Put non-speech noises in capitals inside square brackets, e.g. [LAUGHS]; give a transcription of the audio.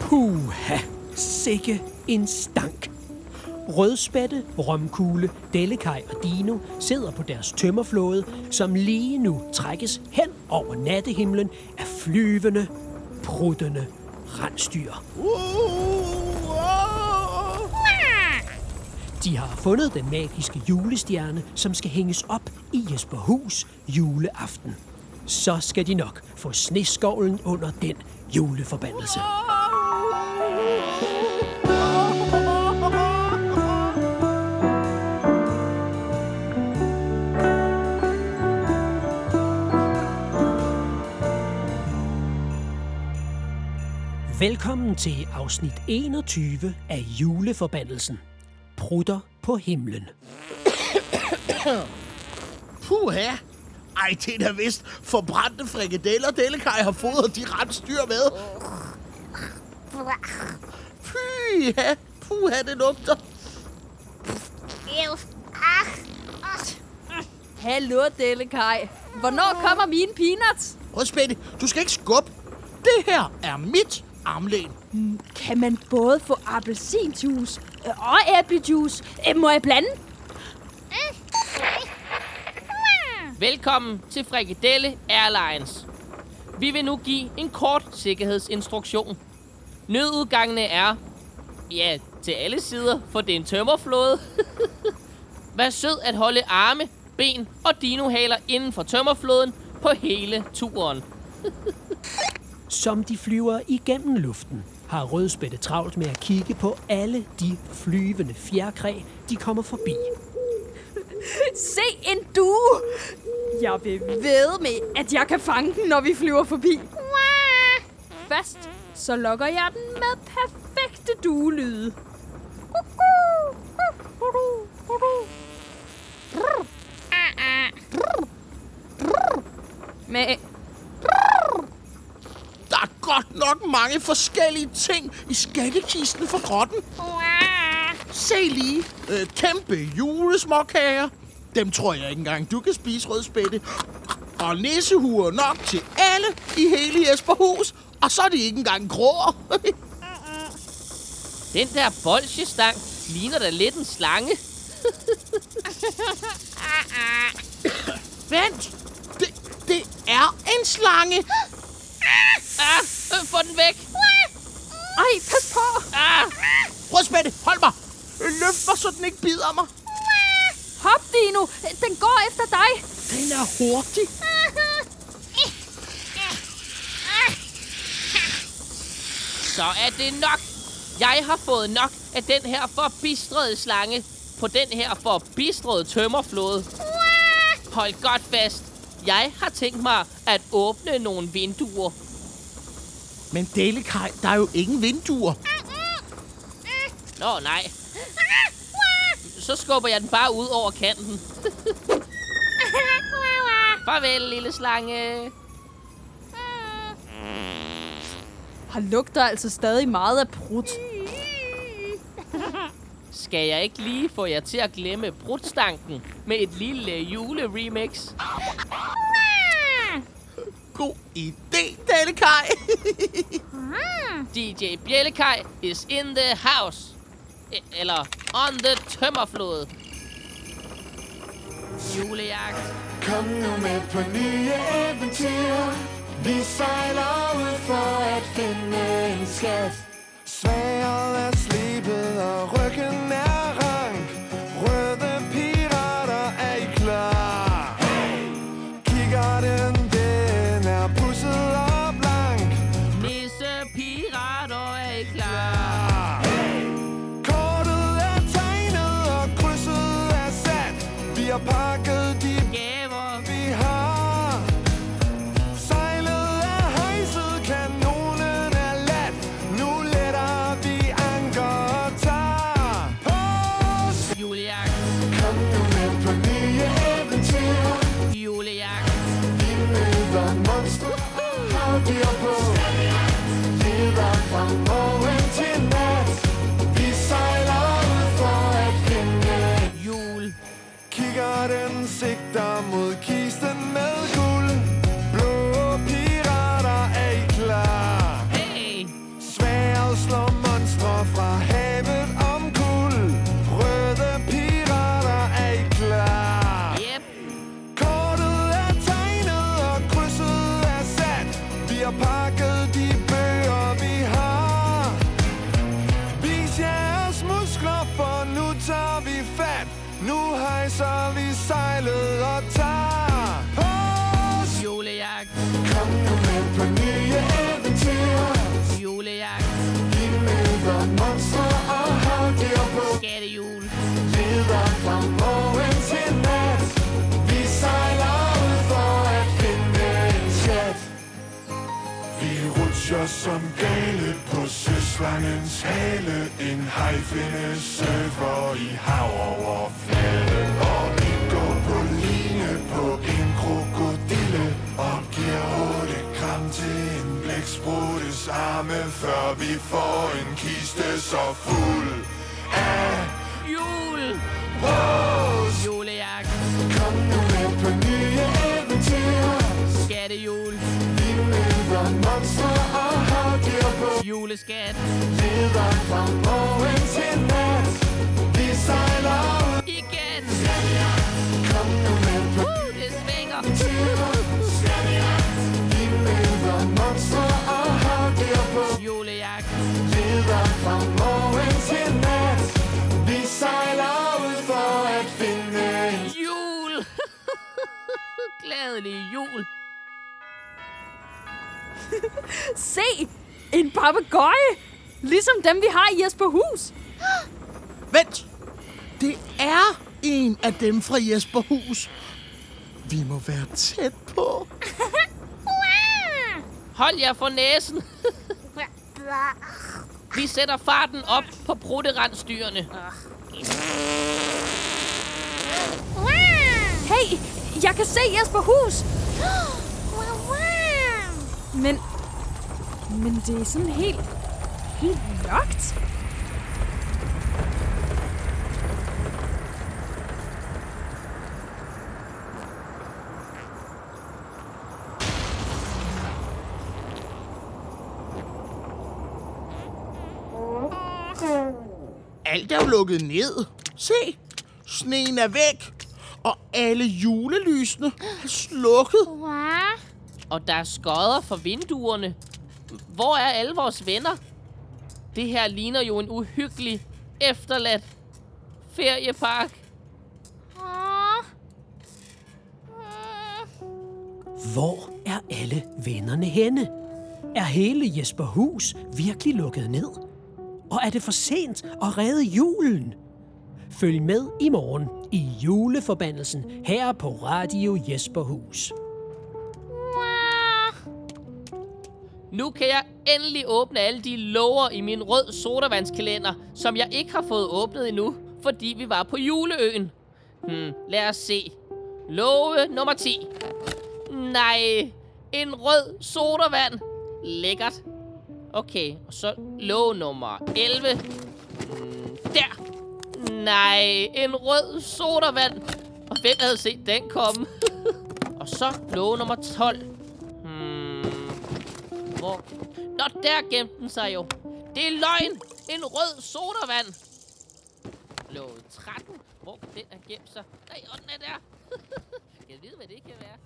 Puha, sikke en stank. Rødspætte, Romkugle, Dellekaj og Dino sidder på deres tømmerflåde, som lige nu trækkes hen over nattehimlen af flyvende, pruttende rensdyr. De har fundet den magiske julestjerne, som skal hænges op i Jesperhus juleaften. Så skal de nok få sneskovlen under den juleforbandelse. Velkommen til afsnit 21 af Juleforbandelsen. Prutter på himlen. Puha! Ej, det er da vist forbrændte frikadeller, Dellekaj har fodret de rensdyr med. Pyha! Puha, det lugter. Hallo, Dellekaj. Hvornår kommer mine peanuts? Rødspætte, du skal ikke skubbe. Det her er mit armlæn. Kan man både få appelsinjuice øh, og æblejuice? Øh, Må jeg blande? Velkommen til Frikadelle Airlines. Vi vil nu give en kort sikkerhedsinstruktion. Nødudgangene er, ja, til alle sider, for det er en tømmerflåde. [LAUGHS] Vær sød at holde arme, ben og dinohaler inden for tømmerflåden på hele turen. [LAUGHS] Som de flyver igennem luften, har rødspætte travlt med at kigge på alle de flyvende fjerkræ, de kommer forbi. Se en due! Jeg vil ved med, at jeg kan fange den, når vi flyver forbi. Først så lokker jeg den med perfekte duelyde. Med Der er godt nok mange forskellige ting i skattekisten for grotten. Se lige. Øh, kæmpe julesmåkager. Dem tror jeg ikke engang, du kan spise rødspætte. Og nissehuer nok til alle i hele Jesperhus. Og så er de ikke engang grå. [LAUGHS] Den der bolsjestang ligner da lidt en slange. [LAUGHS] Vent. Det, det er en slange. Ah, få den væk. Ej, pas på! Ah, Rødspætte, hold mig. Løft mig, så den ikke bider mig. Hop, Dino! Den går efter dig! Den er hurtig. så er det nok. Jeg har fået nok af den her forbistrede slange på den her forbistrede tømmerflåde. Hold godt fast. Jeg har tænkt mig at åbne nogle vinduer. Men Delekaj, der er jo ingen vinduer. Nå, nej. Så skubber jeg den bare ud over kanten. [LAUGHS] Farvel, lille slange. Han lugter altså stadig meget af prut. [LAUGHS] Skal jeg ikke lige få jer til at glemme brudstanken med et lille juleremix? [LAUGHS] God idé, Delekaj. DJ Bjellekaj is in the house. E- Eller on the tømmerflod. Julejagt. Kom nu med på nye eventyr Vi sejler ud for at finde en skat Sværet er tjekket de bøger, vi har. Vis jeres muskler, for nu tager vi fat. Nu hejser vi sejlet og tager på Julejagt. Kom nu med på nye eventyr. Julejagt. Vi møder monster og havdyr på Skattehjul. Leder fra morgen som gale på søslangens hale En hejfinde surfer i havoverfladen Og vi går på line på en krokodille Og giver otte gram til en blækspruttes arme Før vi får en kiste så fuld af Jul! Julejagt! Juleskat! Leder fra morgen til nat Vi sejler ud Igen! Kom nu med på Uh, det svinger! Vi møder monster og på Julejagt! Leder fra morgen til nat Vi sejler ud for at finde Jul! [LAUGHS] Glædelig jul! Se! En papegøje! Ligesom dem, vi har i Jesperhus. Vent! Det er en af dem fra Jesperhus. Vi må være tæt på. [LAUGHS] Hold jer for næsen! Vi sætter farten op på brutterensdyrene. Hey, jeg kan se Jesperhus. [GASPS] Men, men det er sådan helt, helt mørkt. Alt er jo lukket ned. Se, sneen er væk. Og alle julelysene er slukket. Og der er skodder for vinduerne. Hvor er alle vores venner? Det her ligner jo en uhyggelig, efterladt feriepark. Hvor er alle vennerne henne? Er hele Jesperhus virkelig lukket ned? Og er det for sent at redde julen? Følg med i morgen i juleforbandelsen her på Radio Jesperhus. Nu kan jeg endelig åbne alle de lover i min rød sodavandskalender, som jeg ikke har fået åbnet endnu, fordi vi var på juleøen. Hmm, lad os se. Love nummer 10. Nej, en rød sodavand. Lækkert. Okay, og så love nummer 11. Hmm, der. Nej, en rød sodavand. Og hvem havde set den komme? [LAUGHS] og så love nummer 12 hvor. Nå, der gemte den sig jo. Det er løgn. En rød sodavand. Lå 13. Hvor den er gemt sig. Nej, og den er der. kan [LAUGHS] jeg vide, hvad det kan være?